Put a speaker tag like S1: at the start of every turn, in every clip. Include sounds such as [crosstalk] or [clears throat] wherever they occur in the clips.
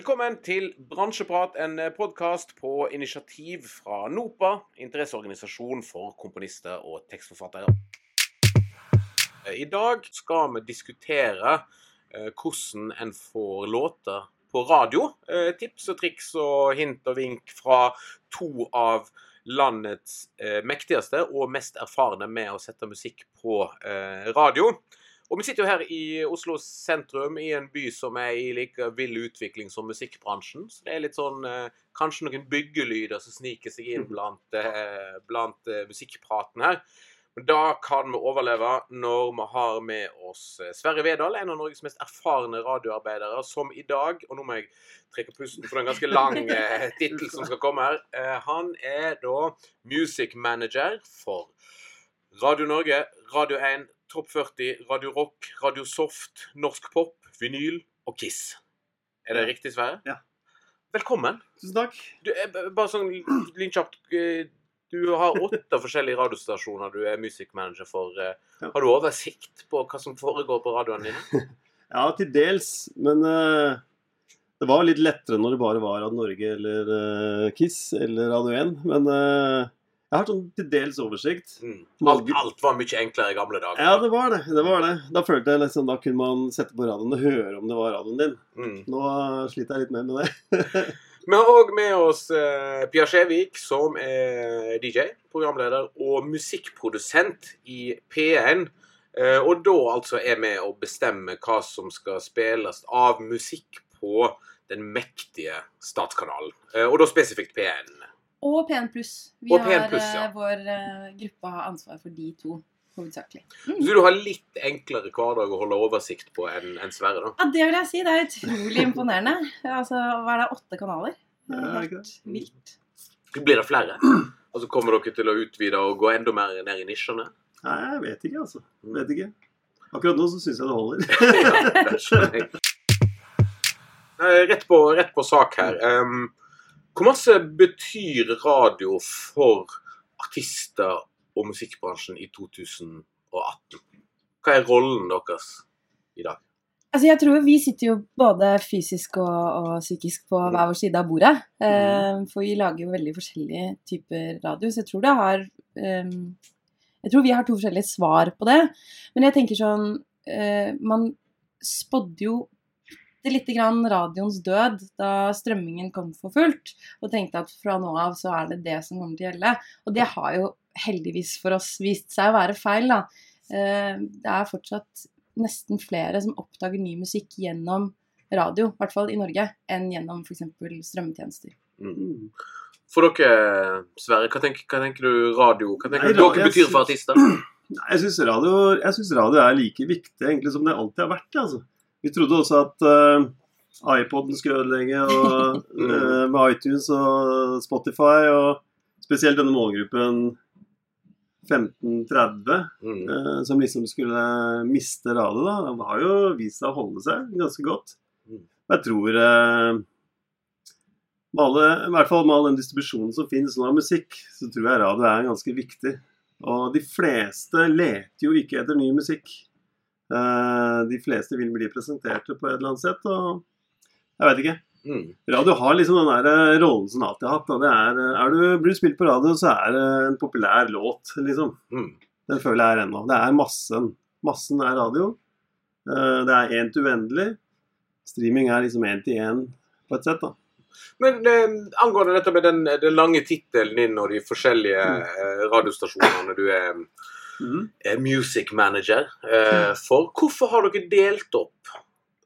S1: Velkommen til Bransjeprat, en podkast på initiativ fra NOPA, interesseorganisasjon for komponister og tekstforfattere. I dag skal vi diskutere eh, hvordan en får låter på radio. Eh, tips og triks og hint og vink fra to av landets eh, mektigste og mest erfarne med å sette musikk på eh, radio. Og vi sitter jo her i Oslo sentrum, i en by som er i like vill utvikling som musikkbransjen. Så det er litt sånn eh, Kanskje noen byggelyder som sniker seg inn blant, eh, blant eh, musikkpraten her. Men da kan vi overleve når vi har med oss Sverre Vedal, en av Norges mest erfarne radioarbeidere, som i dag Og nå må jeg trekke pusten for den ganske lang [laughs] tittel som skal komme her. Han er da music manager for Radio Norge, Radio 1, Topp 40, Radio Rock, Radio Soft, Norsk Pop, Vinyl og Kiss. Er det
S2: Ja.
S1: riktig, Sverre?
S2: Ja.
S1: Velkommen.
S2: Tusen takk.
S1: Du, er bare sånn lynkjapt eh, Du har åtte forskjellige radiostasjoner du er musikkmanager for. eh. Har du oversikt på hva som foregår på radioene dine? [laughs]
S2: Ja, til dels. Men uh, det var litt lettere når det bare var Radio Norge eller uh, Kiss eller Radio 1. Men eh, jeg har sånn til dels oversikt.
S1: Mm. Alt, alt var mye enklere i gamle dager.
S2: Ja, det var det. det var det. Da følte jeg liksom, da kunne man sette på radioen og høre om det var radioen din.
S1: Mm.
S2: Nå sliter jeg litt mer med det.
S1: Vi har òg med oss eh, Pia Skjevik, som er DJ, programleder og musikkprodusent i P1. Eh, og da altså er med å bestemme hva som skal spilles av musikk på den mektige statskanalen. Eh, og da spesifikt P1.
S3: Og P1 pluss. Vi
S1: Og P1
S3: har
S1: ja.
S3: eh, Vår eh, gruppe har ansvar for de to, hovedsakelig. Mm.
S1: Så du har litt enklere hverdag å holde oversikt på enn en Sverre, da?
S3: Ja, det vil jeg si. Det er utrolig imponerende. Altså, hva er det, åtte kanaler? Er helt vilt.
S1: Blir det flere? Altså Kommer dere til å utvide og gå enda mer ned i nisjene?
S2: Nei, jeg vet ikke, altså. Vet ikke. Akkurat nå så syns jeg det holder. [laughs]
S1: Eh, Rett på, rett på sak her. Em, hvor masse betyr radio for artister og musikkbransjen i 2018? Hva er rollen deres i dag?
S3: Altså, jeg tror Vi sitter jo både fysisk og, og psykisk på hver vår side av bordet. Eh, for vi lager jo veldig forskjellige typer radio, så jeg tror det har eh, Jeg tror vi har to forskjellige svar på det. Men jeg tenker sånn eh, Man spådde jo bitte litt grann radioens død da strømmingen kom for fullt, og tenkte at fra nå av så er det det som kommer til å gjelde. Og det har jo heldigvis for oss vist seg å være feil, da. Eh, det er fortsatt nesten flere som oppdager ny musikk gjennom radio, i hvert fall i Norge, enn gjennom f.eks. strømmetjenester.
S2: Mm.
S1: For dere, Sverre, hva tenker, hva tenker du radio Hva tenker
S2: Nei,
S1: du dere
S2: jeg
S1: betyr for artister? [clears throat]
S2: Jeg syns radio, synes radio er like viktig egentlig som det alltid har vært. Altså. Vi trodde også at uh, iPoden skulle ødelegge, og, uh, [laughs] med iTunes og Spotify, og spesielt denne målgruppen 15-30,
S1: Mm.
S2: uh, som liksom skulle miste radet. da, Den har jo vist seg å holde seg ganske godt.
S1: Mm.
S2: Jeg tror med alle, I hvert fall med all den distribusjonen som finnes nå av musikk, så tror jeg radio er ganske viktig. Og de fleste leter jo ikke etter ny musikk. Eh, de fleste vil bli presenterte på et eller annet sett, og jeg vet ikke.
S1: Mm.
S2: Radio har liksom den der eh, rollen som alltid har hatt. Er, eh, er du, blir du spilt på radio, så er det en populær låt, liksom.
S1: Mm.
S2: Den føler jeg er ennå. Det er massen. Massen er radio. Det er én til uendelig. Streaming er liksom én til én på et sett, da.
S1: Men eh, angående dette med den, den lange tittelen din og de forskjellige
S2: Mm.
S1: eh, radiostasjonene du er
S2: Mhm.
S1: eh, music manager eh, for, hvorfor har dere delt opp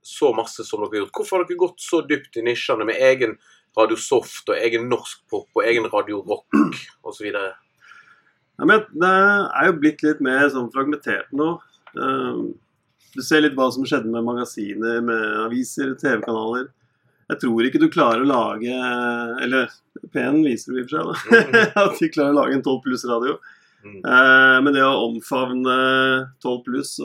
S1: så masse som dere har gjort? Hvorfor har dere gått så dypt i nisjene med egen Radio Soft og egen norsk pop og egen Radio Rock osv.?
S2: Ja, men det er jo blitt litt mer sånn fragmentert nå. Eh, Du ser litt hva som skjedde med magasiner, med aviser, TV-kanaler. Jeg tror ikke du klarer å lage Eller P1 viser det i og for seg, da. [laughs] At de klarer å lage en 12 pluss-radio.
S1: Mm.
S2: Eh, Men det å omfavne 12 pluss,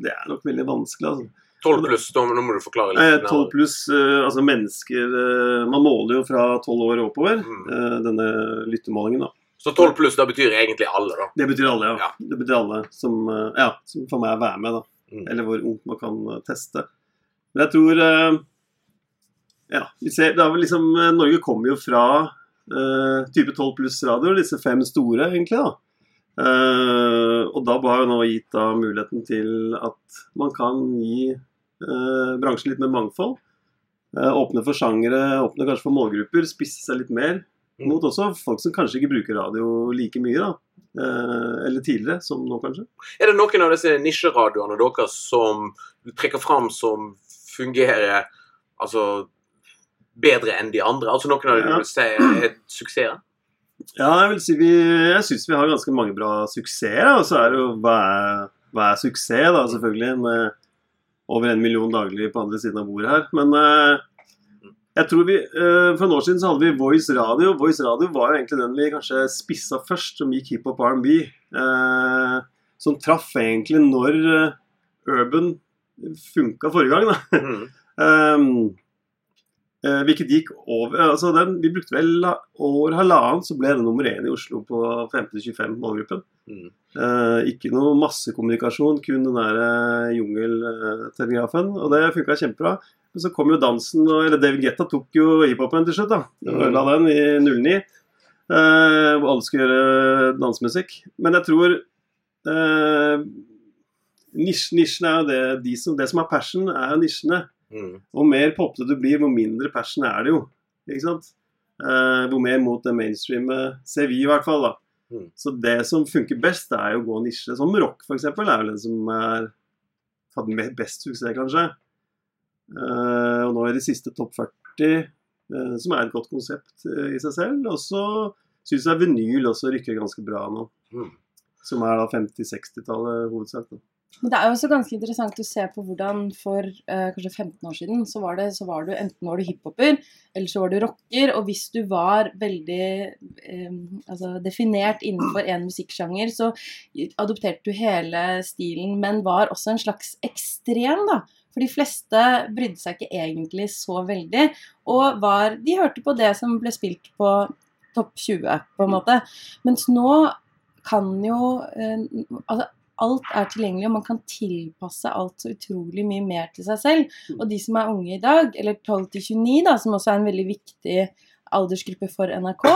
S2: det er nok veldig vanskelig. altså.
S1: 12 pluss, nå må du forklare
S2: Eh,
S1: litt.
S2: 12 pluss, eh, altså mennesker eh, Man måler jo fra 12 år og oppover,
S1: Mm.
S2: eh, denne lyttemålingen. da.
S1: Så 12 pluss, da betyr egentlig alle, da?
S2: Det betyr alle, ja.
S1: Ja.
S2: Det betyr alle som, eh, ja, som får meg være med, da.
S1: Mm.
S2: Eller hvor ungt man kan eh, teste. Men jeg tror eh, ja, vi ser, det er vel liksom, eh, Norge kommer jo fra uh, type 12 pluss-radioer, disse fem store, egentlig. da. Eh, og DAB har jo nå gitt da muligheten til at man kan gi uh, bransjen litt mer mangfold. Uh, åpne for sjangere, åpne kanskje for målgrupper, spisse seg litt mer.
S1: Mm.
S2: Mot også folk som kanskje ikke bruker radio like mye, da. Eller tidligere, som nå kanskje.
S1: Er det noen av disse nisjeradioene deres som du trekker fram som fungerer altså, bedre enn de andre? Altså noen av dem
S2: Ja.
S1: du vil si er suksesser?
S2: Ja, jeg vil si vi Jeg syns vi har ganske mange bra suksesser. Og så er det jo hva er, hva er suksess, da, selvfølgelig. Med over en million daglig på andre siden av bordet her. Men eh, jeg tror vi eh, For noen år siden så hadde vi Voice Radio. Voice Radio var jo egentlig den vi kanskje spissa først, som gikk hiphop R&B. Eh, som traff egentlig når eh, urban funka forrige gang, da.
S1: Mm.
S2: Um, [laughs] eh, hvilket gikk over altså den, Vi brukte vel over år halvannen, så ble det nummer én i Oslo på 15-25 målgruppen.
S1: Mm.
S2: Eh, ikke noe massekommunikasjon, kun den der eh, jungeltelegrafen. Og det funka kjempebra. Men så kom jo dansen, og, eller David Guetta tok jo hiphopen til slutt. da.
S1: Mm.
S2: Ødela den i 09. eh, hvor alle skulle gjøre dansemusikk. Men jeg tror eh, nisjen, nisjen er jo det de som, Det som er passion, er jo nisjene.
S1: Mm.
S2: Hvor mer popete du blir, hvor mindre passion er det jo. Ikke sant? Eh, hvor mer mot det mainstreamet ser vi i hvert fall, da.
S1: Mm.
S2: Så det som funker best, det er jo å gå nisje. Som rock, f.eks., er vel den som er hatt best suksess, kanskje. Eh, og nå er de siste topp 40, eh, som er et godt konsept eh, i seg selv. Og så syns jeg vinyl også rykker ganske bra nå.
S1: Mm.
S2: Som er da 50-60-tallet hovedsak.
S3: Men det er jo også ganske interessant å se på hvordan for eh, kanskje 15 år siden så var det så var du enten var du hiphoper, eller så var du rocker. Og hvis du var veldig eh, altså definert innenfor én musikksjanger, så adopterte du hele stilen, men var også en slags ekstrem, da. For de fleste brydde seg ikke egentlig så veldig, og var De hørte på det som ble spilt på topp 20, på en måte. Mens nå kan jo eh, altså, alt er tilgjengelig, og man kan tilpasse alt så utrolig mye mer til seg selv. Og de som er unge i dag, eller 12 til 29, da, som også er en veldig viktig aldersgruppe for NRK,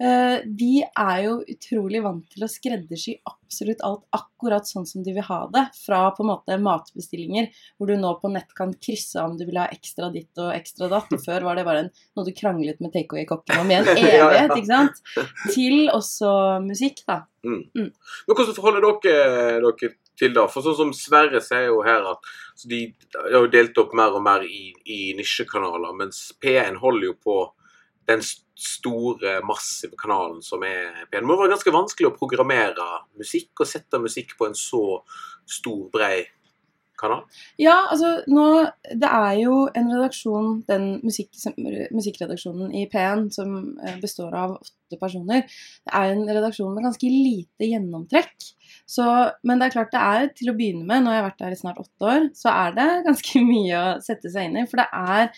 S3: eh, de er jo utrolig vant til å skreddersy absolutt alt akkurat sånn som de vil ha det. Fra på en måte matbestillinger, hvor du nå på nett kan krysse om du vil ha ekstra ditt og ekstra datt. Og før var det bare en, noe du kranglet med takeaway-kokken om i en [laughs] evighet, ikke sant? Til også musikk, da.
S1: Men hvordan forholder dere dere til det? For sånn som Sverre sier jo her at de har jo delt opp mer og mer i, i nisjekanaler, mens P1 holder jo på den store, massive kanalen som er P1. Det må være ganske vanskelig å programmere musikk og sette musikk på en så stor, brei kanal.
S3: Ja, altså nå Det er jo en redaksjon, den musikk, musikkredaksjonen i P1, som eh, består av åtte personer. Det er en redaksjon med ganske lite gjennomtrekk. Så, men det er klart det er til å begynne med, nå har jeg vært der i snart åtte år, så er det ganske [laughs] mye å sette seg inn i. For det er,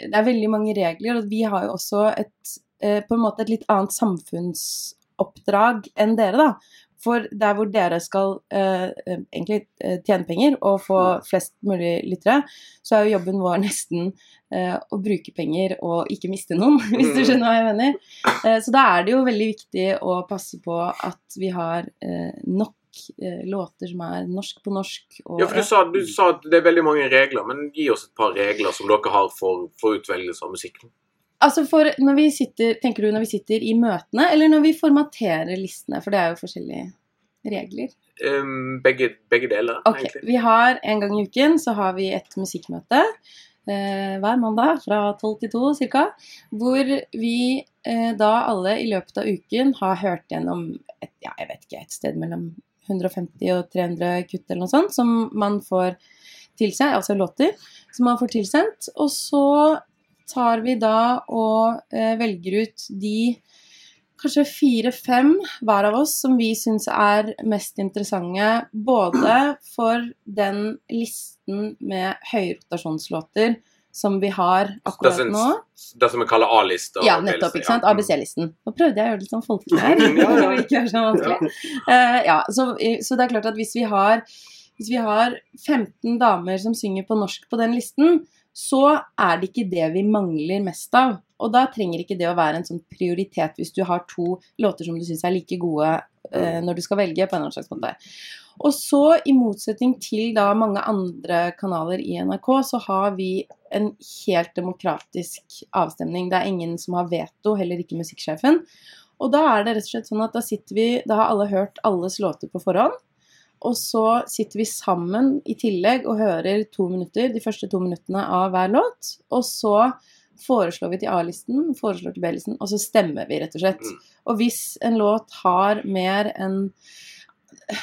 S3: det er veldig mange regler, og vi har jo også et, eh, på en måte et litt annet samfunnsoppdrag enn dere, da. For der hvor dere skal eh, egentlig eh, tjene penger og få flest mulig lyttere, så er jo jobben vår nesten eh, å bruke penger og ikke miste noen, [laughs] hvis du skjønner hva jeg mener. Eh, så da er det jo veldig viktig å passe på at vi har eh, nok eh, låter som er norsk på norsk.
S1: Ja, for du sa, du sa at det er veldig mange regler, men gi oss et par regler som dere har for, for utvelgelse av musikken.
S3: Altså for når vi sitter, Tenker du når vi sitter i møtene, eller når vi formaterer listene? For det er jo forskjellige regler.
S1: Um, begge, begge deler,
S3: okay.
S1: egentlig.
S3: Vi har en gang i uken så har vi et musikkmøte eh, hver mandag fra 12 til 2 ca. Hvor vi eh, da alle i løpet av uken har hørt gjennom et, ja, jeg vet ikke, et sted mellom 150 og 300 kutt eller noe sånt, som man får til seg, altså låter, som man får tilsendt. Og så tar vi da og eh, velger ut de kanskje fire-fem hver av oss som vi syns er mest interessante. Både for den listen med høyrotasjonslåter som vi har
S1: Det,
S3: akkurat
S1: som,
S3: nå.
S1: det som vi kaller A-liste.
S3: Ja, nettopp. ikke sant? ABC-listen. Nå prøvde jeg å gjøre det litt sånn folkelig her. [laughs]
S1: Ja, ja.
S3: vanskelig. Eh, ja, så, så det er klart at hvis vi har hvis vi har 15 damer som synger på norsk på den listen, så er det ikke det vi mangler mest av. Og da trenger ikke det å være en sånn prioritet hvis du har to låter som du syns er like gode når du skal velge, på en eller annen slags måte. Og så, i motsetning til da mange andre kanaler i NRK, så har vi en helt demokratisk avstemning. Det er ingen som har veto, heller ikke musikksjefen. Og da er det rett og slett sånn at da sitter vi Da har alle hørt alles låter på forhånd. Og så sitter vi sammen i tillegg og hører to minutter, de første to minuttene av hver låt. Og så foreslår vi til A-listen, foreslår til B-listen, og så stemmer vi, rett og slett.
S1: Mm.
S3: Og hvis en låt har mer enn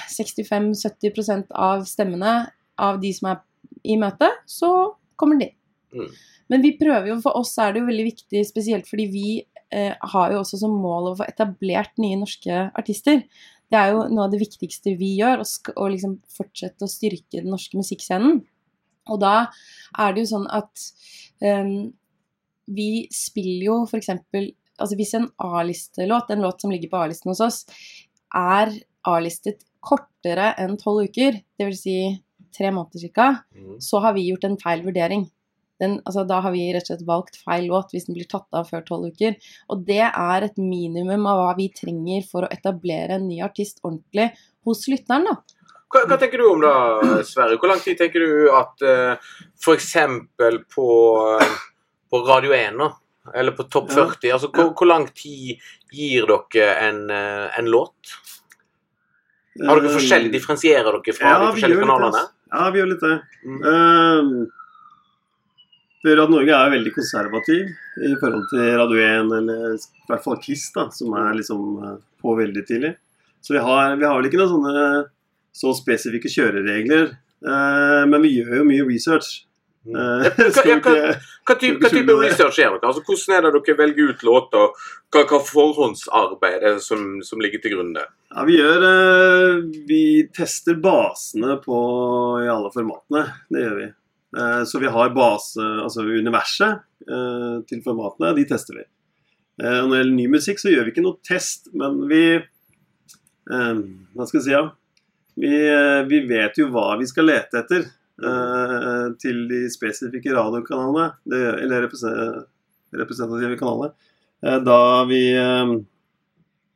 S3: 65-70% av stemmene av de som er i møte, så kommer de.
S1: Mm.
S3: Men vi prøver jo, for oss er det jo veldig viktig, spesielt fordi vi eh, har jo også som mål å få etablert nye norske artister. Det er jo noe av det viktigste vi gjør, å, liksom fortsette å styrke den norske musikkscenen. Og da er det jo sånn at eh, vi spiller jo f.eks. Altså hvis en A-listelåt, en låt som ligger på A-listen hos oss, er A-listet kortere enn tolv uker, dvs. Si tre måneder ca.,
S1: Mm.
S3: så har vi gjort en feil vurdering. Den, altså, da har vi rett og slett valgt feil låt hvis den blir tatt av før tolv uker. Og det er et minimum av hva vi trenger for å etablere en ny artist ordentlig hos lytteren. da.
S1: Hva, hva tenker du om da, Sverre? Hvor lang tid tenker du at uh, f.eks. på, eh, på Radio 1, da, eller på Topp
S2: Ja.
S1: 40 altså hvor, hvor lang tid gir dere en, eh, en låt? Har dere forskjellig, Differensierer dere fra de forskjellige kanalene?
S2: altså. Ja, vi gjør litt det.
S1: Mm.
S2: Uh, Radio at Norge er veldig konservativ i forhold til Radio 1, eller i hvert fall KISS, da, som er liksom eh, på veldig tidlig. Så vi har, vi har vel ikke noen sånne så spesifikke kjøreregler. Uh, men vi gjør jo mye research. Eh,
S1: hva- type, research gjør dere? Altså, hvordan er det dere velger ut låter? Hva, hva forhåndsarbeid er det som, som ligger til grunn der?
S2: Ja, vi gjør eh, Vi tester basene på i alle formatene. Det gjør vi. Eh, Så vi har base, altså universet til formatene, de tester vi. Når det gjelder ny musikk, så gjør vi ikke noe test, men vi Hva skal jeg si, ja? Vi, vi vet jo hva vi skal lete etter til de spesifikke radiokanalene, eller representative kanalene. Eh, Da vi eh,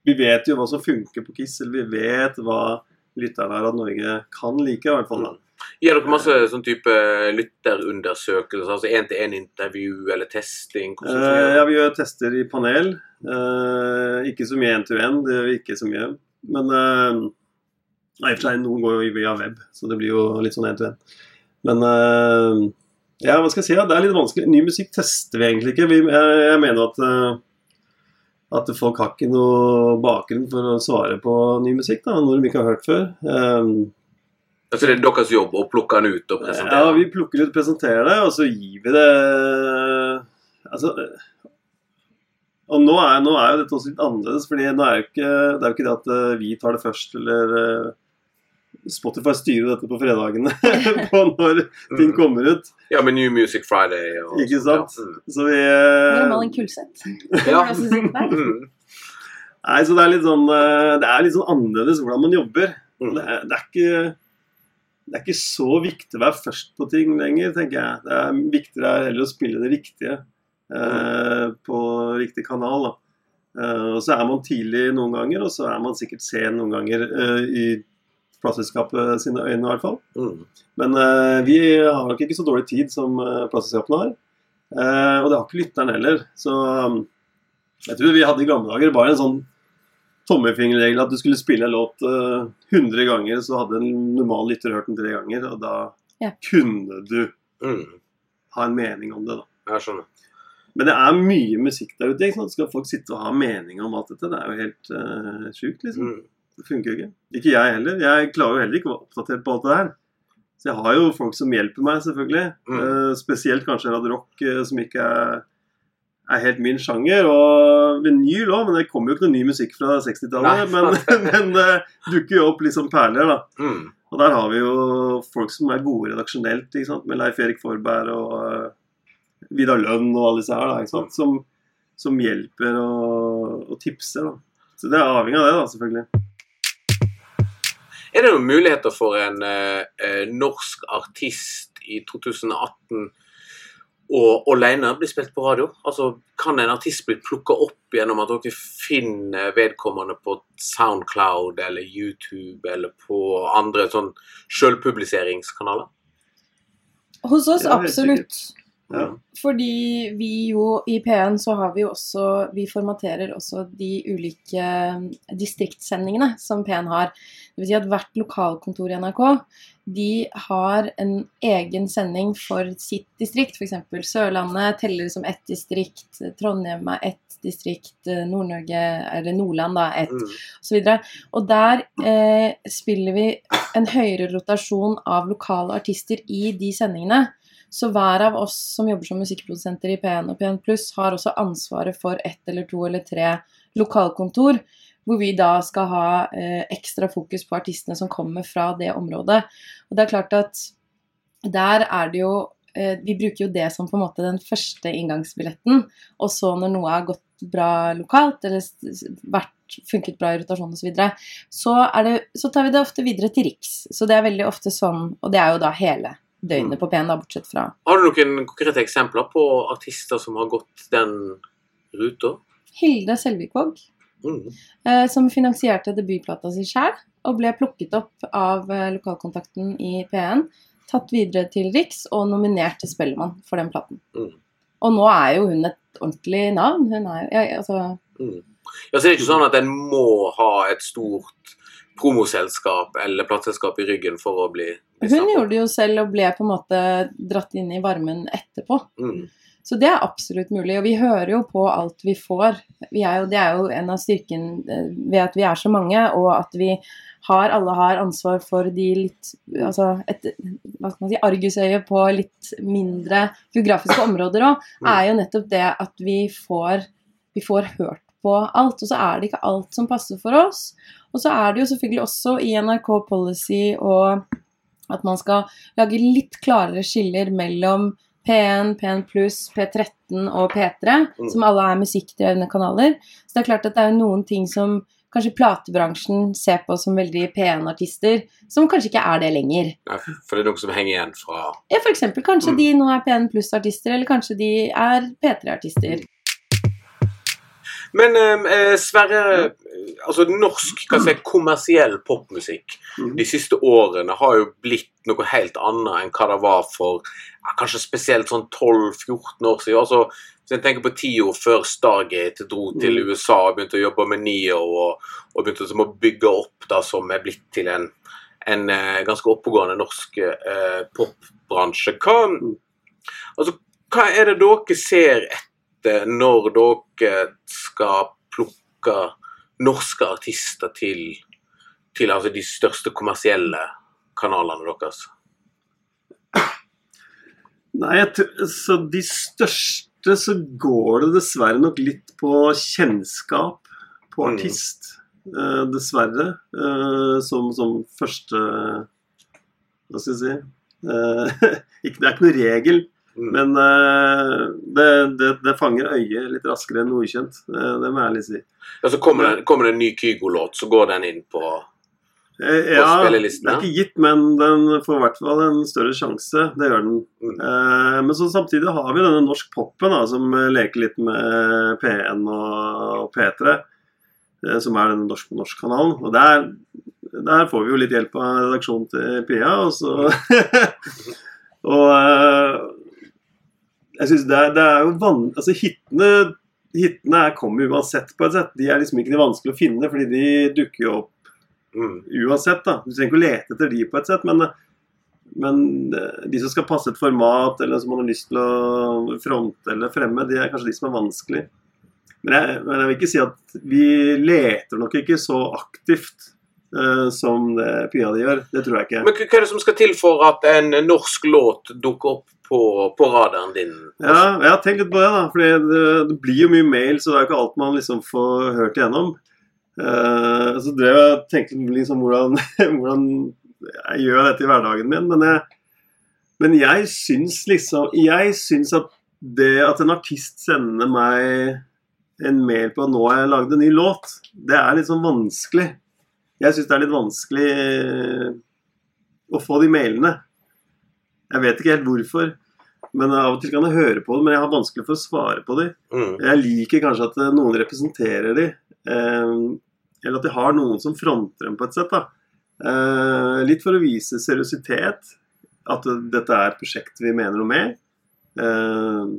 S2: vi vet jo hva som funker på Kiss, eller vi vet hva lytterne av Norge kan like, i hvert fall. da.
S1: Gir dere masse sånn type lytterundersøkelser, altså én-til-én-intervju eller testing?
S2: Eh, ja, vi gjør tester i panel. Eh, ikke så mye end-to-end, det gjør vi ikke så mye. Men eh, i og for seg, noen går jo via web, så det blir jo litt sånn end-to-end. Men uh, ja, hva skal jeg si? Ja, det er litt vanskelig. Ny musikk tester vi egentlig ikke. Vi, jeg, jeg mener at uh, at folk har ikke noe bakgrunn for å svare på ny musikk, da, når de ikke har hørt før. Um,
S1: Altså det er deres jobb å plukke den ut og presentere?
S2: Ja, vi plukker ut, og presenterer det, og så gir vi det Altså Og nå er, nå er jo dette også litt annerledes, for ikke, det er jo ikke det at vi tar det først, eller Spotify styrer dette på fredagene [laughs] på når ting
S1: Mm.
S2: kommer ut.
S1: Ja, med New Music Friday og
S2: Ikke sant?
S1: Ja.
S2: Så vi
S3: Normal
S2: eh,
S3: Kulseth? [laughs]
S1: Ja. Mm.
S2: Nei, så det er litt sånn eh, Det er litt sånn annerledes hvordan man jobber.
S1: Mm.
S2: Det er, det er ikke det er ikke så viktig å være først på ting lenger, tenker jeg. Det er viktigere er heller å spille det riktige eh, på riktig kanal. Da. Eh, og så er man tidlig noen ganger, og så er man sikkert sen noen ganger eh, i plateselskapet sine øyne, i hvert fall.
S1: Mm.
S2: Men uh, vi har nok ikke så dårlig tid som uh, plateselskapene har. Uh, og det har ikke lytteren heller. Så um, jeg tror vi hadde i gamle dager bare en sånn tommelfingerregel at du skulle spille en låt uh, 100 ganger, så hadde en normal lytter hørt den tre ganger, og da
S3: Ja.
S2: kunne du
S1: Mm.
S2: ha en mening om det, da.
S1: Jeg skjønner.
S2: Men det er mye musikk der ute. ikke sant? Skal folk sitte og ha mening om alt dette? Det er jo helt uh, sjukt, liksom.
S1: Mm.
S2: Det funker jo ikke. Ikke jeg heller. Jeg klarer jo heller ikke å være oppdatert på alt det her. Så jeg har jo folk som hjelper meg, selvfølgelig.
S1: Mm.
S2: Uh, spesielt kanskje Rad Rock, uh, som ikke er, er helt min sjanger. Og vinyl òg, men det kommer jo ikke noe ny musikk fra 60-tallet. Men, [laughs] men det dukker jo opp liksom perler, da.
S1: Mm.
S2: Og der har vi jo folk som er gode redaksjonelt, med Leif Erik Forberg og uh, Vidar Lønn og alle disse her, da, sant? Som, som hjelper og, og tipser. Da. Så det er avhengig av det, da, selvfølgelig.
S1: Er det noen muligheter for en eh, eh, norsk artist i 2018 å alene bli spilt på radio? Altså, Kan en artist bli plukka opp gjennom at dere finner vedkommende på Soundcloud eller YouTube eller på andre sånn sjølpubliseringskanaler?
S3: Hos oss absolutt.
S2: Ja.
S3: Fordi vi jo i P1 så har vi jo også Vi formaterer også de ulike distriktssendingene som P1 har. Vil si at hvert lokalkontor i NRK de har en egen sending for sitt distrikt. F.eks. Sørlandet teller som ett distrikt, Trondheim er ett distrikt, Nord-Norge eller Nordland da ett
S1: Mm.
S3: osv. Og der eh, spiller vi en høyere rotasjon av lokale artister i de sendingene. Så hver av oss som jobber som musikkprodusenter i P1 og P1 Pluss, har også ansvaret for ett eller to eller tre lokalkontor, hvor vi da skal ha eh, ekstra fokus på artistene som kommer fra det området. Og det er klart at der er det jo eh, Vi bruker jo det som på en måte den første inngangsbilletten. Og så når noe har gått bra lokalt, eller vært, funket bra i rotasjon osv., så, videre, så, så tar vi det ofte videre til Riks. Så det er veldig ofte sånn, og det er jo da hele døgnet på P1, da, bortsett fra
S1: Har du noen konkrete eksempler på artister som har gått den ruta?
S3: Hilde Selvikvåg,
S1: Mm.
S3: eh, som finansierte debutplata si sjøl, og ble plukket opp av eh, lokalkontakten i P1, tatt videre til Riks og nominert til Spellemann for den platen.
S1: Mm.
S3: Og nå er jo hun et ordentlig navn. Hun er ja, altså
S1: Mm. Ja, så det er ikke sånn at en må ha et stort promoselskap eller plateselskap i ryggen for å bli
S3: Hun gjorde det jo selv og ble på en måte dratt inn i varmen etterpå.
S1: Mm.
S3: Så det er absolutt mulig. Og vi hører jo på alt vi får. Vi er jo, det er jo en av styrken eh, ved at vi er så mange, og at vi har, alle har ansvar for de litt Altså et hva skal man si, argusøye på litt mindre geografiske områder òg,
S1: Mm.
S3: er jo nettopp det at vi får, vi får hørt på alt. Og så er det ikke alt som passer for oss. Og så er det jo selvfølgelig også i NRK Policy og at man skal lage litt klarere skiller mellom P1, P1 pluss, P13 og P3,
S1: Mm.
S3: som alle er musikkdrevne kanaler. Så det er klart at det er noen ting som kanskje platebransjen ser på som veldig P1-artister, som kanskje ikke er det lenger.
S1: Nei, for det er noe som henger igjen fra
S3: Ja, eksempel kanskje
S1: Mm.
S3: de nå er P1 pluss-artister, eller kanskje de er P3-artister.
S1: Men eh, Sverre, altså norsk kan si, kommersiell popmusikk
S2: Mhm.
S1: de siste årene har jo blitt noe helt annet enn hva det var for ja, kanskje spesielt sånn 12-14 år siden. Altså, hvis jeg tenker på tida før Stargate dro til
S2: Mm.
S1: USA og begynte å jobbe med Neo og, og begynte liksom å bygge opp det som er blitt til en, en eh, ganske oppegående norsk eh, popbransje. Hva,
S2: Mm.
S1: altså, hva er det dere ser etter når dere skal plukke norske artister til, til altså de største kommersielle kanalene deres?
S2: Nei, så de største så går det dessverre nok litt på kjennskap på
S1: Mm.
S2: artist. Eh, dessverre. Eh, som, som første Hva skal jeg si eh, [laughs] Det er ikke noe regel,
S1: Mm.
S2: men uh, det, det, det fanger øyet litt raskere enn noe ukjent. Uh, det må jeg ærlig si.
S1: Altså kommer, det, kommer det en ny Kygo-låt, så går den inn på
S2: Eh, ja, det er ikke gitt, men den får i hvert fall en større sjanse. Det gjør den.
S1: Mm.
S2: Uh, men så samtidig har vi denne norsk popen da, som eh, leker litt med P1 og P3, eh, som er den norsk på norsk-kanalen. Og der, der får vi jo litt hjelp av redaksjonen til Pia. Og så [laughs] Og eh, jeg synes det, er, det er jo van... Altså hitene Hitene er- kommer uansett på et sett. De er liksom ikke de vanskelig å finne, fordi de dukker jo opp
S1: Mm.
S2: uansett. da. Du trenger ikke å lete etter de på et sett, men, men eh, de som skal passe et format, eller som man har lyst til å fronte eller fremme, de er kanskje de som er vanskelig. Men jeg, men jeg vil ikke si at vi leter nok ikke så aktivt eh, som det Pia de gjør. Det tror jeg ikke.
S1: Men hva er det som skal til for at en norsk låt dukker opp på, på radaren din?
S2: Ja, jeg har tenkt litt på det, da. fordi det, det blir jo mye mail, så det er jo ikke alt man liksom får hørt igjennom. Uh, så drev jeg og tenkte liksom hvordan, [laughs] hvordan jeg gjør dette i hverdagen min. Men jeg, men jeg syns liksom Jeg syns at det at en artist sender meg en mail på at nå har jeg lagd en ny låt, det er litt sånn vanskelig. Jeg syns det er litt vanskelig eh, å få de mailene. Jeg vet ikke helt hvorfor. Men av og til kan jeg høre på det, men jeg har vanskelig for å svare på dem.
S1: Mm.
S2: Jeg liker kanskje at eh, noen representerer de, eh, eller at de har noen som fronter dem på et sett. Eh, litt for å vise seriøsitet, at dette er et prosjekt vi mener noe med. Eh,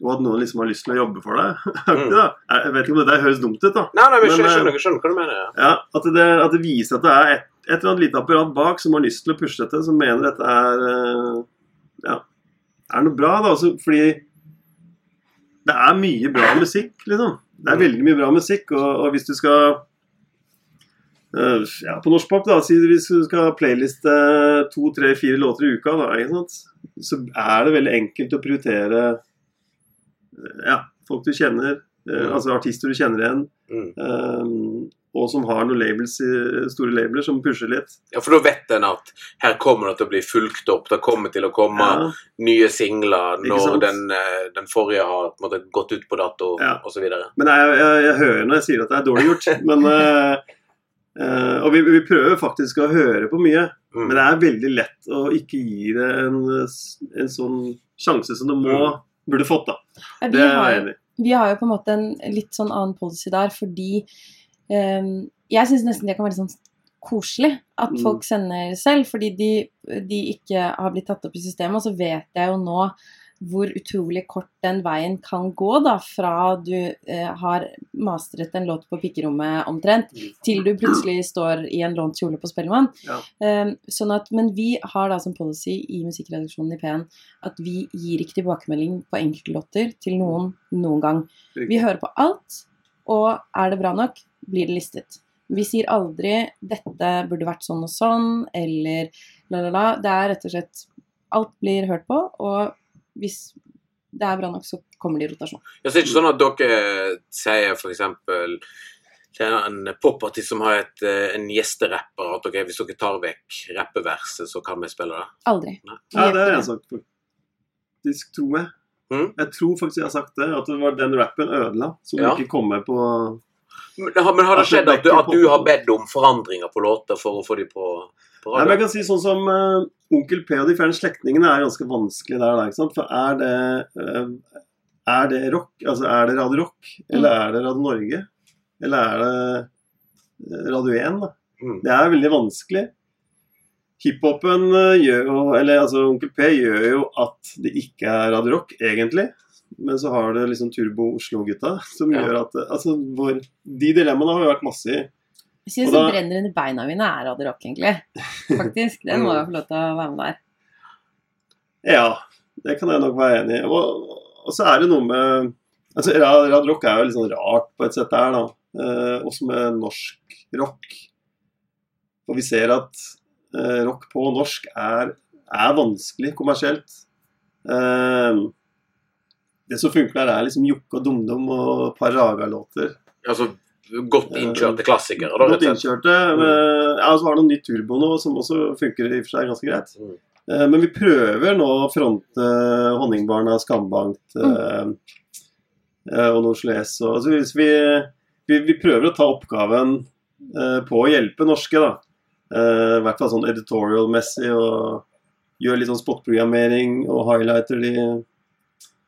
S2: og at noen liksom har lyst til å jobbe for det. [laughs]
S1: Mm.
S2: Jeg vet ikke om dette høres dumt ut, da.
S1: Nei, nei, men,
S2: Men,
S1: skjønner, jeg skjønner hva du mener. ja.
S2: Ja, at det, at det viser at det er et, et eller annet lite apparat bak som har lyst til å pushe dette, som mener dette er eh, ja, er noe bra. da, også Fordi det er mye bra musikk, liksom. Det er veldig mye bra musikk, og, og hvis du skal eh, ja, På norsk pop, da, hvis du skal playliste to, tre, fire låter i uka, da, så er det veldig enkelt å prioritere eh, ja, folk du kjenner, eh,
S1: Mm.
S2: altså artister du kjenner igjen.
S1: Mm.
S2: Um, og som har noen labels, store labler som pusher litt.
S1: Ja, for da vet en at her kommer det til å bli fulgt opp. Det kommer til å komme
S2: Ja,
S1: nye singler når den, eh, den forrige har på en måte, gått ut på dato,
S2: Ja.
S1: osv.
S2: men jeg, jeg, jeg hører når jeg sier at det er dårlig gjort. [laughs] Men, uh, uh, og vi, vi prøver faktisk å høre på mye.
S1: Mm.
S2: Men det er veldig lett å ikke gi det en, en sånn sjanse som det må,
S1: Mm.
S2: burde fått. da.
S3: Ja,
S2: Det er jeg enig i.
S3: vi har jo på en måte en litt sånn annen policy der, fordi Jeg syns nesten det kan være sånn koselig at
S2: Mm.
S3: folk sender selv, fordi de, de ikke har blitt tatt opp i systemet. Og så vet jeg jo nå hvor utrolig kort den veien kan gå, da, fra du eh, har mastret en låt på pikkerommet omtrent,
S2: Mm.
S3: til du plutselig står i en lånt kjole på Spellemann.
S2: Ja.
S3: Um, sånn at, men vi har da som policy i musikkredaksjonen i P1 at vi gir ikke tilbakemelding på enkeltlåter til noen noen gang. Vi hører på alt, og er det bra nok, blir det listet. Vi sier aldri 'dette burde vært sånn og sånn', eller la, la, la. Det er rett og slett Alt blir hørt på, og hvis det er bra nok, så kommer det i rotasjon.
S1: Ja, så det er ikke sånn at dere sier f.eks. Det er en popartist som har et, eh, en gjesterapper at okay, hvis dere tar vekk rappeverset, så kan vi spille det?
S3: Aldri.
S1: Nei.
S2: Ja, det har jeg sagt faktisk, tror jeg.
S1: Mm.
S2: Jeg tror faktisk jeg har sagt det, at det var den rappen ødela, som
S1: Ja.
S2: ikke kom med på
S1: Men har, men har det skjedd at du, at du har bedt om forandringer på låter for å få de på, på
S2: Nei, men jeg kan si sånn som uh, Onkel P og de fjerne slektningene er ganske vanskelig der, ikke sant? For er det, uh, er det rock? Altså er det Radio Rock? Eller er det Radio Norge? Eller er det eh, Radio 1, da?
S1: Mm.
S2: Det er veldig vanskelig. Hiphopen eh, gjør jo Eller altså Onkel P gjør jo at det ikke er Radio Rock, egentlig. Men så har det liksom Turbo Oslo-gutta som
S1: Ja.
S2: gjør at Altså vår, De dilemmaene har jo vært masse i.
S3: Jeg synes det brenner under beina mine er Radio Rock, egentlig. Faktisk. Den må jeg få lov til å være med der. [laughs]
S2: Ja, det kan jeg nok være enig i. Og, og så er det noe med altså Ra- Radio Rock er jo litt sånn rart på et sett der, da. Eh, også med norsk rock. Og vi ser at eh, rock på norsk er, er vanskelig kommersielt. Eh, det som funker der, er liksom Jokke og DumDum og et par Raga-låter.
S1: Altså godt innkjørte klassikere, da,
S2: Godt
S1: og
S2: innkjørte. eh, Ja, så har det noe nytt turbo nå, som også funker i og for seg ganske greit.
S1: Mm.
S2: Eh, Men vi prøver nå å fronte Honningbarna, Skambankt mm. eh, og Norsles. Altså, vi, vi, vi prøver å ta oppgaven eh, på å hjelpe norske, da. Eh, I hvert fall sånn editorial-messig, og gjør litt sånn spotprogrammering og highlighter de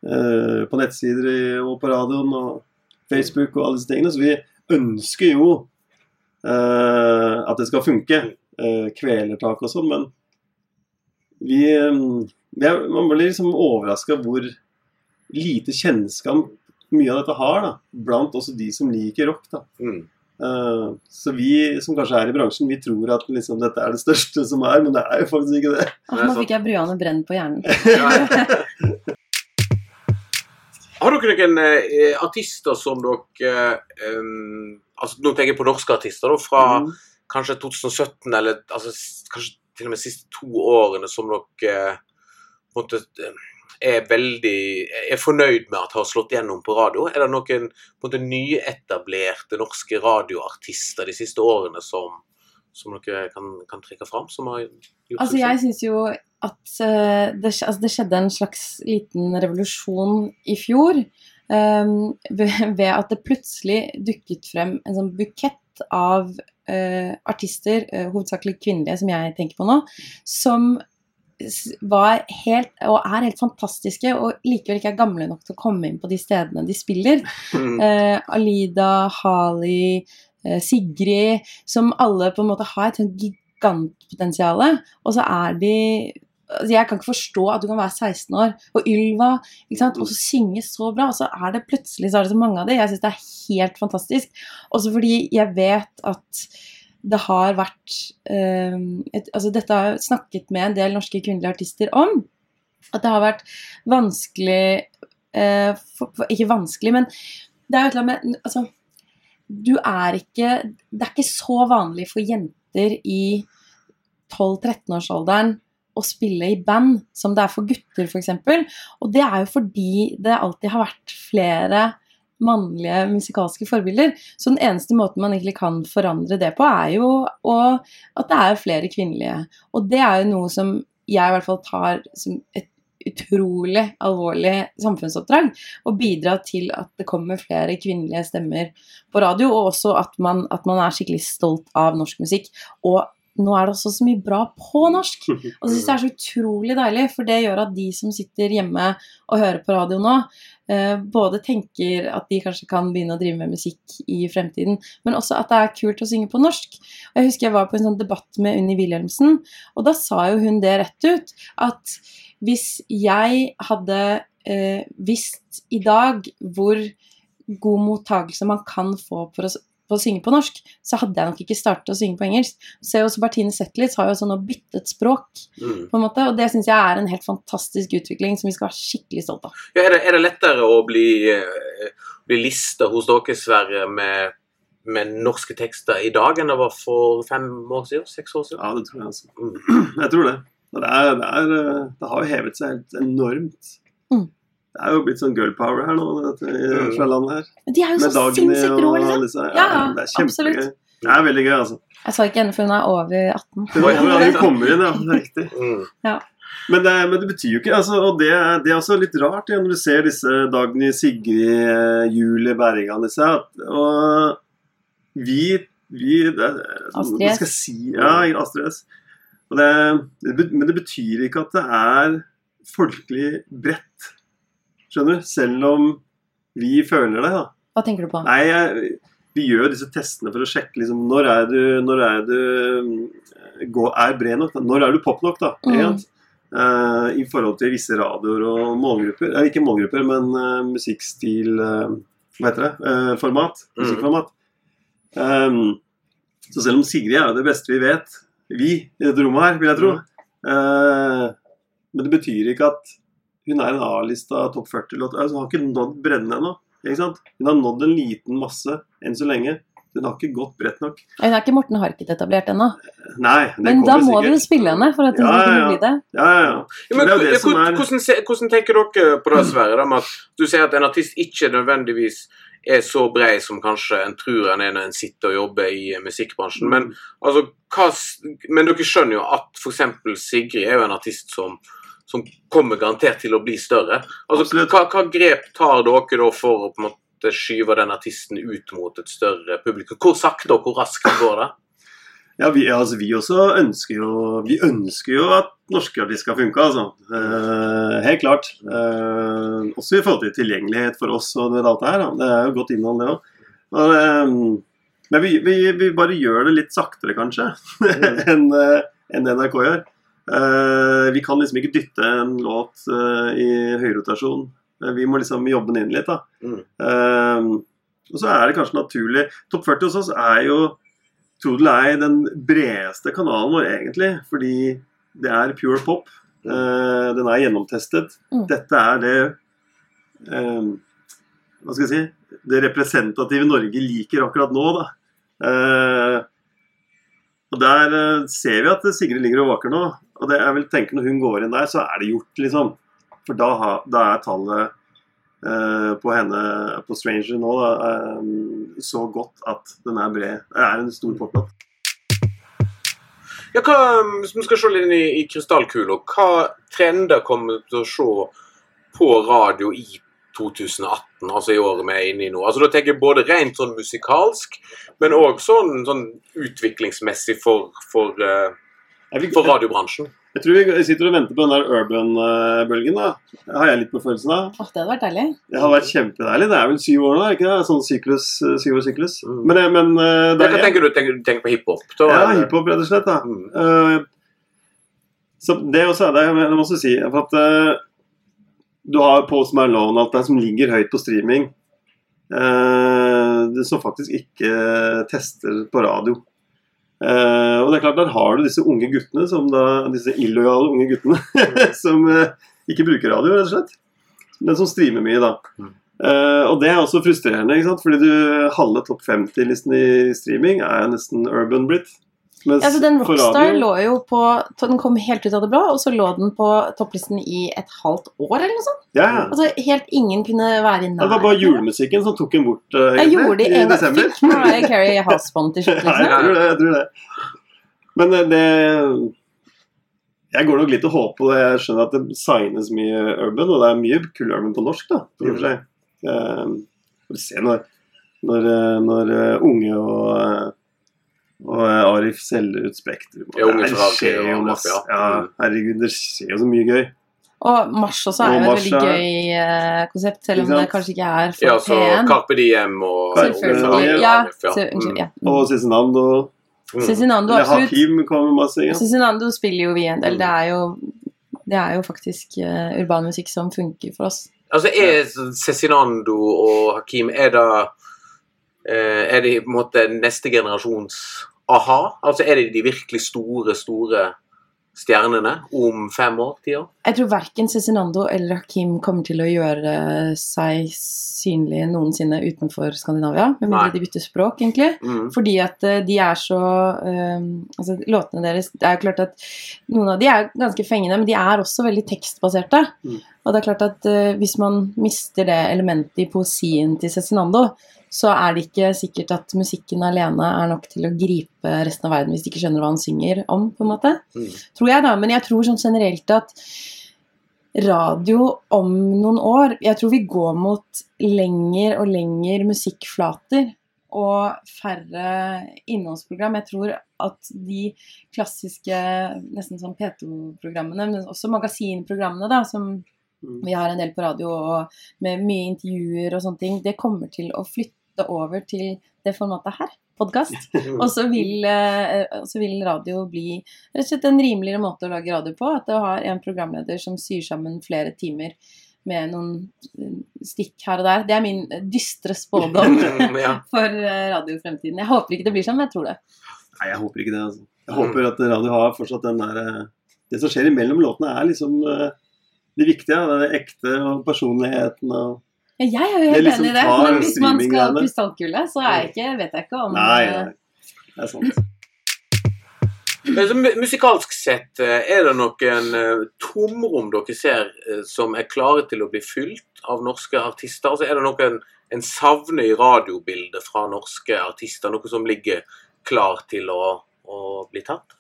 S2: uh, på nettsider og på radioen og Facebook og alle disse tingene. Så vi ønsker jo uh, at det skal funke. Eh, kvelertak og sånn, men vi, vi er, Man blir liksom overraska hvor lite kjennskap mye av dette har, da, blant også de som liker rock. da.
S1: Mm.
S2: Eh, så vi som kanskje er i bransjen, vi tror at liksom dette er det største som er, men det er jo faktisk ikke det.
S1: Nei,
S3: nå fikk jeg bryane Brenn på hjernen. [laughs] [laughs]
S1: Har dere noen eh, artister som dere eh, altså Nå tenker jeg på norske artister da, fra
S2: Mm.
S1: kanskje 2017, eller altså, kanskje til og med de siste to årene, som dere eh, måte, eh, er veldig er fornøyd med at har slått gjennom på radio? Er det noen måte, nyetablerte norske radioartister de siste årene som, som dere kan, kan trekke fram?
S3: Altså, jeg syns jo at uh, det, altså, det skjedde en slags liten revolusjon i fjor. Um, ved, at det plutselig dukket frem en sånn bukett av uh, artister, uh, hovedsakelig kvinnelige, som jeg tenker på nå, som var helt, og er helt fantastiske, og likevel ikke er gamle nok til å komme inn på de stedene de spiller.
S1: Mm.
S3: Eh, Alida, Hali, eh, Sigrid, som alle på en måte har et gigantpotensial, og så er de altså Jeg kan ikke forstå at du kan være 16 år, og Ylva, og så synge så bra, og så er det plutselig så er det så mange av de. Jeg syns det er helt fantastisk. Også fordi jeg vet at det har vært eh, et, Altså, dette har jeg snakket med en del norske kvinnelige artister om. At det har vært vanskelig eh, for, for, Ikke vanskelig, men det er jo et eller annet med Altså, du er ikke Det er ikke så vanlig for jenter i 12-13-årsalderen å spille i band som det er for gutter, f.eks. Og det er jo fordi det alltid har vært flere mannlige musikalske forbilder. Så den eneste måten man egentlig kan forandre det på, er jo at det er flere kvinnelige. Og det er jo noe som jeg i hvert fall tar som et utrolig alvorlig samfunnsoppdrag. Å bidra til at det kommer flere kvinnelige stemmer på radio, og også at man, at man er skikkelig stolt av norsk musikk. Og nå er det også så mye bra på norsk. Og [laughs] jeg synes jeg er så utrolig deilig, for det gjør at de som sitter hjemme og hører på radio nå, både tenker at de kanskje kan begynne å drive med musikk i fremtiden, men også at det er kult å synge på norsk. Og Jeg husker jeg var på en sånn debatt med Unni Wilhelmsen, og da sa jo hun det rett ut, at hvis jeg hadde eh, visst i dag hvor god mottagelse man kan få for å på å synge på norsk, så hadde jeg nok ikke startet å synge på engelsk. Se også Bertine Zetlitz har jo sånn nå byttet språk,
S1: Mm.
S3: på en måte, og det syns jeg er en helt fantastisk utvikling som vi skal være skikkelig stolt av.
S1: Ja, er, det, er det lettere å bli, eh, bli lista hos dere, Sverre, med, med norske tekster i dag enn det var for fem år siden? Seks år siden?
S2: Ja, det tror jeg altså.
S1: Mm.
S2: Jeg tror det. Det, er, det, er, eh, det har jo hevet seg helt enormt.
S3: Mm.
S2: Det er jo blitt sånn girl power her nå, dette, i- landet her.
S3: Men de er jo
S2: Med
S3: så sinnssykt rå, liksom.
S2: disse.
S3: Ja, ja,
S2: det er kjempegøy.
S3: absolutt.
S2: Det er veldig gøy, altså.
S3: Jeg sa ikke ennå, for hun er over 18.
S2: Det var hvor hun kommer inn, ja. Det er riktig.
S1: Mm.
S2: Men det, men det betyr jo ikke altså, Og det, det er også litt rart ja, når du ser disse Dagny, Sigrid, eh, Julie Bergan disse, at- Og vi, vi det,
S3: Astrid S.
S2: si? Ja, Astrid S. Men det betyr ikke at det er folkelig bredt. Skjønner du? Selv om vi føler det. da.
S3: Hva tenker du på?
S2: Nei, jeg, vi gjør disse testene for å sjekke liksom, når er du, når er du går, er bred nok. Da? Når er du pop nok, da?
S3: Mm.
S2: Uh. Eh, I forhold til visse radioer og målgrupper. Eh, ikke målgrupper, men uh, musikkstil uh, Hva heter det? Eh, format.
S1: Mm.
S2: Um, så selv om Sigrid er det beste vi vet, vi i dette rommet her, vil jeg tro eh, Men det betyr ikke at hun er en A-lista topp 40-låt. Altså, hun har ikke nådd bredden ennå. Ikke sant? Hun har nådd en liten masse enn så lenge. Hun har ikke gått bredt nok.
S3: Hun er ikke Morten Harket etablert ennå,
S2: Nei, det
S3: men da
S2: kommer
S3: må
S2: sikkert.
S3: spille henne for at hun
S2: Ja,
S3: skal kunne bli det.
S2: Ja, ja, ja.
S1: Ja, men,
S2: det er det som
S1: hvordan,
S2: er
S1: hvordan, hvordan tenker dere på det, Sverre? da, med at Du sier at en artist ikke nødvendigvis er så bred som kanskje en tror han er når en sitter og jobber i musikkbransjen. Men, altså, hva, men dere skjønner jo at f.eks. Sigrid er jo en artist som, som kommer garantert til å bli større. Altså, hva, hva grep tar dere da for å på en måte skyve den artisten ut mot et større publikum? Hvor sakte og hvor raskt går det?
S2: Ja, vi, altså, vi også ønsker jo Vi ønsker jo at norske artister skal funke, altså. Eh, helt klart. Eh, også i forhold til tilgjengelighet for oss og det, alt det her. Det er jo godt innhold, det òg. men vi, vi, vi bare gjør det litt saktere, kanskje, [laughs] enn en enn NRK gjør. Eh, vi kan liksom ikke dytte en låt eh, i høyrotasjon. Eh, Vi må liksom jobbe den inn litt, da.
S1: Mm.
S2: Og så er det kanskje naturlig Topp 40 hos oss er jo tro det eller ei, den bredeste kanalen vår, egentlig. Fordi det er pure pop. Eh, den er gjennomtestet.
S3: Mm.
S2: Dette er det Hva skal jeg si Det representative Norge liker akkurat nå, da. Eh, og der ser vi at Sigrid ligger og vaker nå. Og det jeg vil tenke når hun går inn der, så er det gjort, liksom. For da, da er tallet eh, på henne på Stranger nå da, eh, så godt at den er bred. Det er en stor poplåt.
S1: Ja, hva, hvis vi skal se litt inn i, i krystallkula, hva trender kommer vi til å se på radio i 2018, altså i året vi er inne i nå? Altså Da tenker jeg både rent sånn musikalsk, men òg sånn, sånn utviklingsmessig for, for, eh, For radiobransjen.
S2: Jeg tror vi sitter og venter på den der urban-bølgen. da. Det har jeg litt på følelsen av.
S3: Åh, det hadde vært deilig.
S2: Det har vært kjempedeilig. Det er vel syv år nå, ikke det? Sånn syklus, eh, syv år syklus.
S1: Mm.
S2: Men, det- men eh, det
S1: Hva
S2: er,
S1: tenker du? Tenker, du tenker på hiphop?
S2: Ja,
S1: eller?
S2: hiphop, rett og slett. da.
S1: Mm.
S2: Uh, så det også er det jeg må også si. For at uh, du har Post Malone og alt det som ligger høyt på streaming, uh, som faktisk ikke tester på radio. Eh, og det er klart, Der har du disse unge guttene, som da, disse illojale unge guttene, [laughs] som uh, ikke bruker radio, rett og slett. Men som streamer mye, da.
S1: Mm.
S2: Eh, og det er også frustrerende, ikke sant? fordi du, halve topp 50-listen i streaming er nesten urban blitt. Mens
S3: Ja, så den Rockstar lå jo på Den kom helt ut av det blå, og så lå den på topplisten i et halvt år, eller noe sånt.
S2: Ja.
S3: Altså, helt ingen kunne være i
S2: Ja, Det var bare
S3: nærheten.
S2: julemusikken som tok en bort uh,
S3: Jeg gjorde det
S2: i
S3: en gang.
S2: desember.
S3: Fikk Mariah Carey halsbånd til slutt, [laughs]
S2: Ja, jeg
S3: liksom.
S2: tror det. jeg tror det. Men eh, det Jeg går nok litt og håper på det. Jeg skjønner at det signes mye urban, og det er mye kul urban på norsk, da, i og for seg. Eh, Får vi se når, når, eh, når eh, unge og eh, og eh, Arif selger ut Spektrum. og
S1: Ja,
S2: det skjer jo masse.
S1: Ja.
S2: Ja,
S1: Mm.
S2: herregud, det skjer jo så mye gøy.
S3: Og Mars også er jo et
S2: Mars
S3: veldig gøy uh, konsept, selv om det kanskje ikke er for
S1: Ja, så
S3: P1.
S1: Carpe Diem og
S2: Diem.
S1: og
S3: Ja.
S2: Og Cezinando.
S1: Mm.
S3: Cezinando, absolutt.
S2: Hakim kommer masse. Ja.
S3: Cezinando spiller jo vi en del. Det er jo, det er jo faktisk uh, urban musikk som funker for oss.
S1: Altså, er Cezinando og Hakim Er det uh, Er de på en måte neste generasjons a-ha? Altså, er det de virkelig store, store stjernene om fem år? Ti år?
S3: Jeg tror verken Cezinando eller Hakim kommer til å gjøre seg synlige noensinne utenfor Skandinavia, med
S1: Nei.
S3: mindre de bytter språk, egentlig.
S1: Mm.
S3: Fordi at eh, de er så um, Altså, låtene deres Det er jo klart at noen av de er ganske fengende, men de er også veldig tekstbaserte.
S2: Mm.
S3: Og det er klart at uh, hvis man mister det elementet i poesien til Cezinando, så er det ikke sikkert at musikken alene er nok til å gripe resten av verden hvis de ikke skjønner hva han synger om, på en måte.
S1: Mm.
S3: Tror jeg, da. Men jeg tror sånn generelt at radio om noen år Jeg tror vi går mot lenger og lenger musikkflater og færre innholdsprogram. Jeg tror at de klassiske nesten sånn P2-programmene, men også magasinprogrammene, da, som
S2: Mm.
S3: vi har en del på radio, og med mye intervjuer og sånne ting, det kommer til å flytte over til det formatet her. Podkast. [laughs] Og så vil, eh, så vil radio bli rett og slett en rimeligere måte å lage radio på. At du har en programleder som syr sammen flere timer med noen eh, stikk her og der. Det er min dystre spådom [laughs] for eh, radiofremtiden. Jeg håper ikke det blir sånn, men jeg tror det.
S2: Nei, jeg håper ikke det. altså. Jeg håper at radio har fortsatt den der eh, Det som skjer imellom låtene, er liksom eh, det viktige. Det er ekte og personligheten og
S3: Ja, jeg er jo helt
S2: liksom
S3: enig i det. Men hvis man skal
S2: ha
S3: krystallkule, så er jeg ikke, vet jeg ikke om
S2: Nei,
S3: eh,
S2: nei. Det er sant.
S1: Men så musikalsk sett, eh, er det noen eh, tomrom dere ser som er klare til å bli fylt av norske artister? Altså, er det noen en savner i radiobildet fra norske artister? Noe som ligger klar til å, å bli tatt?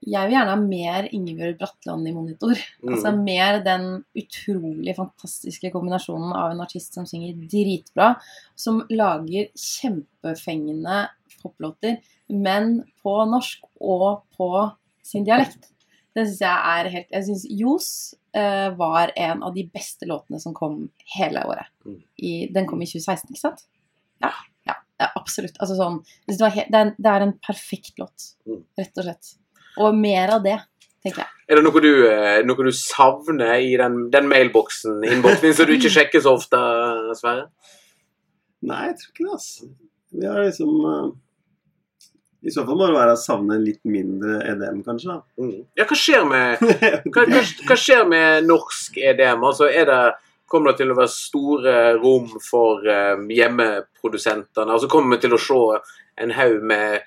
S3: Jeg vil gjerne ha mer Ingebjørg Bratland i monitor.
S1: Mm.
S3: Altså mer den utrolig fantastiske kombinasjonen av en artist som synger dritbra, som lager kjempefengende poplåter, men på norsk og på sin dialekt. Det syns jeg er helt Jeg syns Johs uh, var en av de beste låtene som kom hele året.
S1: Mm.
S3: I, den kom i 2016, ikke sant? Ja. ja, absolutt. Altså sånn det, var helt, det, er en, det er en perfekt låt,
S1: Mm.
S3: rett og slett. Og mer av det, tenker jeg.
S1: Er det noe du, eh, noe du savner i den, den mailboksen innboksen din, som du ikke sjekker så ofte, Sverre?
S2: Nei, jeg tror ikke det, altså. Vi har liksom uh, I så fall må det være å savne litt mindre EDM, kanskje. da.
S1: Mm. Ja, hva skjer med [laughs] hva, hva, hva skjer med norsk EDM? Altså, er det, kommer det til å være store rom for eh, hjemmeprodusentene? Altså, kommer vi til å se en haug med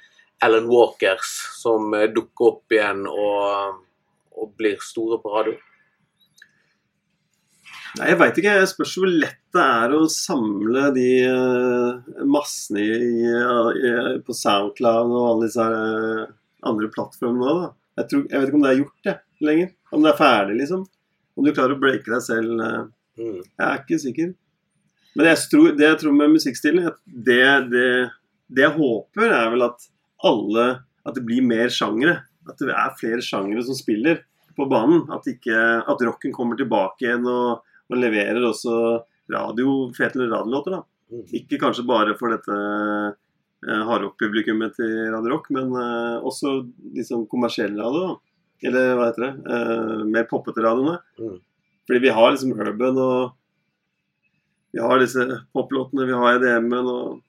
S1: Alan Walkers som eh, dukker opp igjen og, og blir store på radio?
S2: Nei, jeg veit ikke. Jeg spørs hvor lett det er å samle de eh, massene i, i, på Soundcloud og alle disse eh, andre plattformene da. Jeg, tror, jeg vet ikke om det er gjort det lenger. Om det er ferdig, liksom. Om du klarer å breake deg selv.
S1: Mm.
S2: Jeg er ikke sikker. Men jeg tror, det jeg tror med musikkstilen, det, det, det jeg håper, er vel at alle At det blir mer sjangere. at det er flere sjangere som spiller på banen. At, ikke, at rocken kommer tilbake igjen og, og leverer også radio, fete radiolåter. da.
S1: Mm.
S2: Ikke kanskje bare for dette eh, hardrock-publikummet til Radio Rock, men eh, også liksom kommersiell radio. da. Eller hva heter det? Eh, mer poppete radioene.
S1: Mm.
S2: Fordi vi har liksom urban og Vi har disse poplåtene, vi har EDM-en og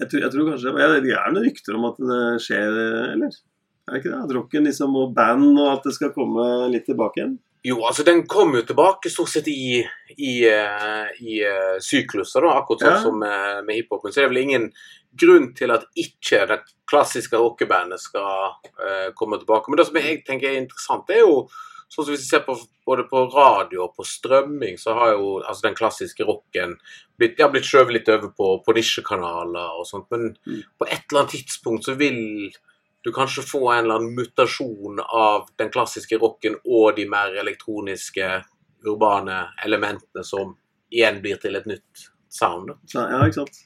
S2: jeg tror, jeg tror kanskje jeg, Det er noen rykter om at det skjer, eller? Er det ikke det? At rocken liksom, og band og at det skal komme litt tilbake igjen?
S1: Jo, altså den kom jo tilbake stort sett i, i, eh, i eh, sykluser, da, akkurat sånn
S2: Ja.
S1: som med, med hiphopen. Så det er vel ingen grunn til at ikke det klassiske rockebandet skal uh, komme tilbake. Men det som jeg tenker er interessant, det er jo sånn som hvis vi ser på både på radio og på strømming, så har jo altså den klassiske rocken blitt, ja, blitt skjøvet litt over på, på nisjekanaler og sånt. Men
S2: Mm.
S1: på et eller annet tidspunkt så vil du kanskje få en eller annen mutasjon av den klassiske rocken og de mer elektroniske, urbane elementene som igjen blir til et nytt sound. da.
S2: Ja, ikke sant?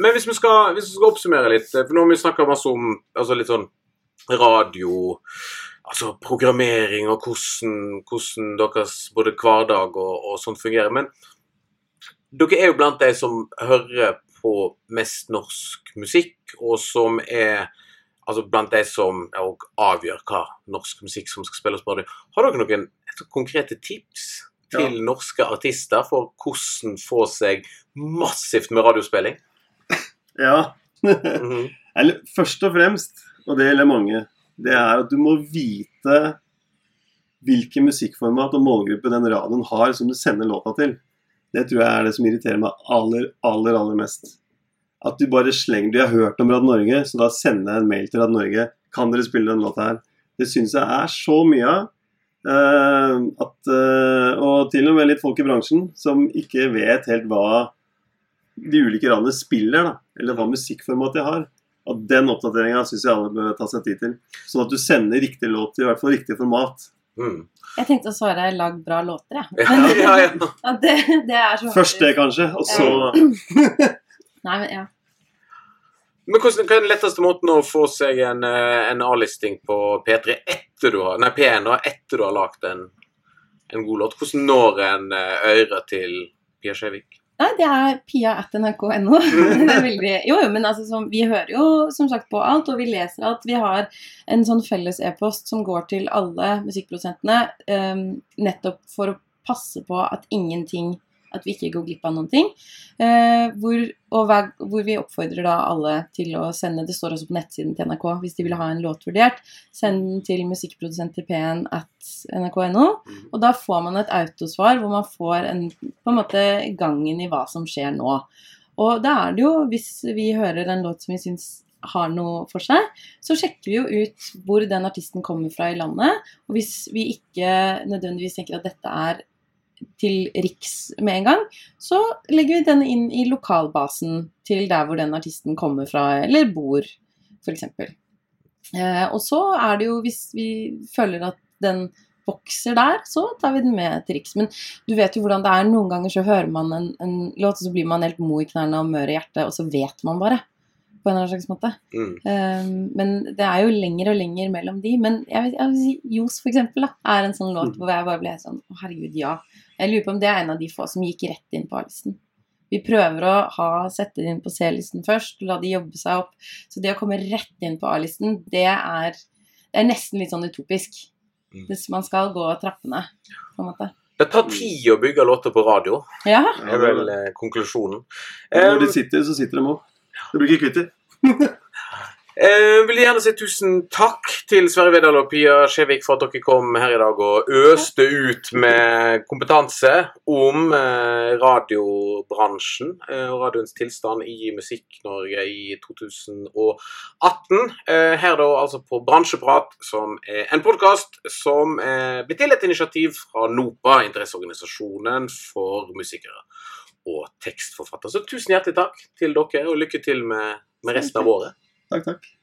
S1: Men hvis vi skal, hvis vi skal oppsummere litt, for nå har vi snakka masse om altså litt sånn radio Altså programmering og hvordan, hvordan deres både hverdag og, og sånt fungerer. Men dere er jo blant de som hører på mest norsk musikk, og som er altså blant de som avgjør hva norsk musikk som skal spilles på radio. Har dere noen konkrete tips til norske artister for hvordan få seg massivt med radiospilling? [laughs]
S2: Ja.
S1: Mhm.
S2: Eller først og fremst, og det gjelder mange, det er at du må vite hvilken musikkformat og målgruppe den radioen har som du sender låta til. Det tror jeg er det som irriterer meg aller, aller, aller mest. At du bare slenger Du har hørt om Radio Norge, så da sender jeg en mail til Radio Norge. Kan dere spille den låta her? Det syns jeg er så mye av. Uh, at, uh, og til og med litt folk i bransjen som ikke vet helt hva de ulike radioene spiller, da, eller hva musikkformat de har. Og Den oppdateringa syns jeg alle bør ta seg tid til. Sånn at du sender riktig låt i hvert fall riktig format.
S1: Mm.
S3: Jeg tenkte å svare 'lag bra låter', jeg.
S1: Ja, ja, ja.
S3: Ja, [laughs] det, det er så
S2: Først det, kanskje, og så [laughs]
S3: Nei, men ja.
S1: Men hvordan, hva er den letteste måten å få seg en, eh, en A-listing på P3 etter du har, nei, P1 etter du har lagd en, en god låt? Hvordan når en eh, øre til Pia Skjevik?
S3: Nei, det er pia.nrk.no. [laughs] Det er veldig Jo, jo, men altså, som, vi hører jo som sagt på alt, og vi leser alt. Vi har en sånn felles e-post som går til alle musikkprodusentene, um, nettopp for å passe på at ingenting At vi ikke går glipp av noen ting. Eh, hvor, og hver, hvor vi oppfordrer da alle til å sende Det står også på nettsiden til NRK hvis de vil ha en låt vurdert. Send den til musikkprodusent til p1 at nrk.no. Og da får man et autosvar hvor man får en, på en måte gangen i hva som skjer nå. Og da er det jo, hvis vi hører en låt som vi syns har noe for seg, så sjekker vi jo ut hvor den artisten kommer fra i landet. Og hvis vi ikke nødvendigvis tenker at dette er til Riks med en gang, så legger vi den inn i lokalbasen til der hvor den artisten kommer fra eller bor, f.eks. Eh, og så er det jo, hvis vi føler at den vokser der, så tar vi den med til Riks. Men du vet jo hvordan det er. Noen ganger så hører man en, en låt, og så blir man helt mo i knærne og mør i hjertet, og så vet man bare. På en eller annen slags måte.
S1: Mm.
S3: Um, men det er jo lenger og lenger mellom de. Men jeg vil, jeg vil si Johs, for eksempel, da, er en sånn låt hvor jeg bare ble sånn Å, herregud, ja. Jeg lurer på om det er en av de få som gikk rett inn på A-listen. Vi prøver å ha, sette det inn på C-listen først, la de jobbe seg opp. Så det å komme rett inn på A-listen, det er, det er nesten litt sånn utopisk.
S1: Mm.
S3: Hvis man skal gå trappene, på en måte.
S1: Det tar tid å bygge låter på radio,
S3: Ja.
S1: er vel eh, konklusjonen.
S2: Når
S1: Um,
S2: de sitter, så sitter de òg. Du blir ikke kvitt dem. [laughs]
S1: Eh, vil gjerne si tusen takk til Sverre Vedal og Pia Skjevik for at dere kom her i dag og øste ut med kompetanse om eh, radiobransjen eh, og radioens tilstand i Musikk-Norge i 2018. Eh, her da altså på Bransjeprat, som er en podkast som blir til et initiativ fra NOPA, interesseorganisasjonen for musikere og tekstforfattere. Så tusen hjertelig takk til dere, og lykke til med, med resten av året.
S2: Takk, takk.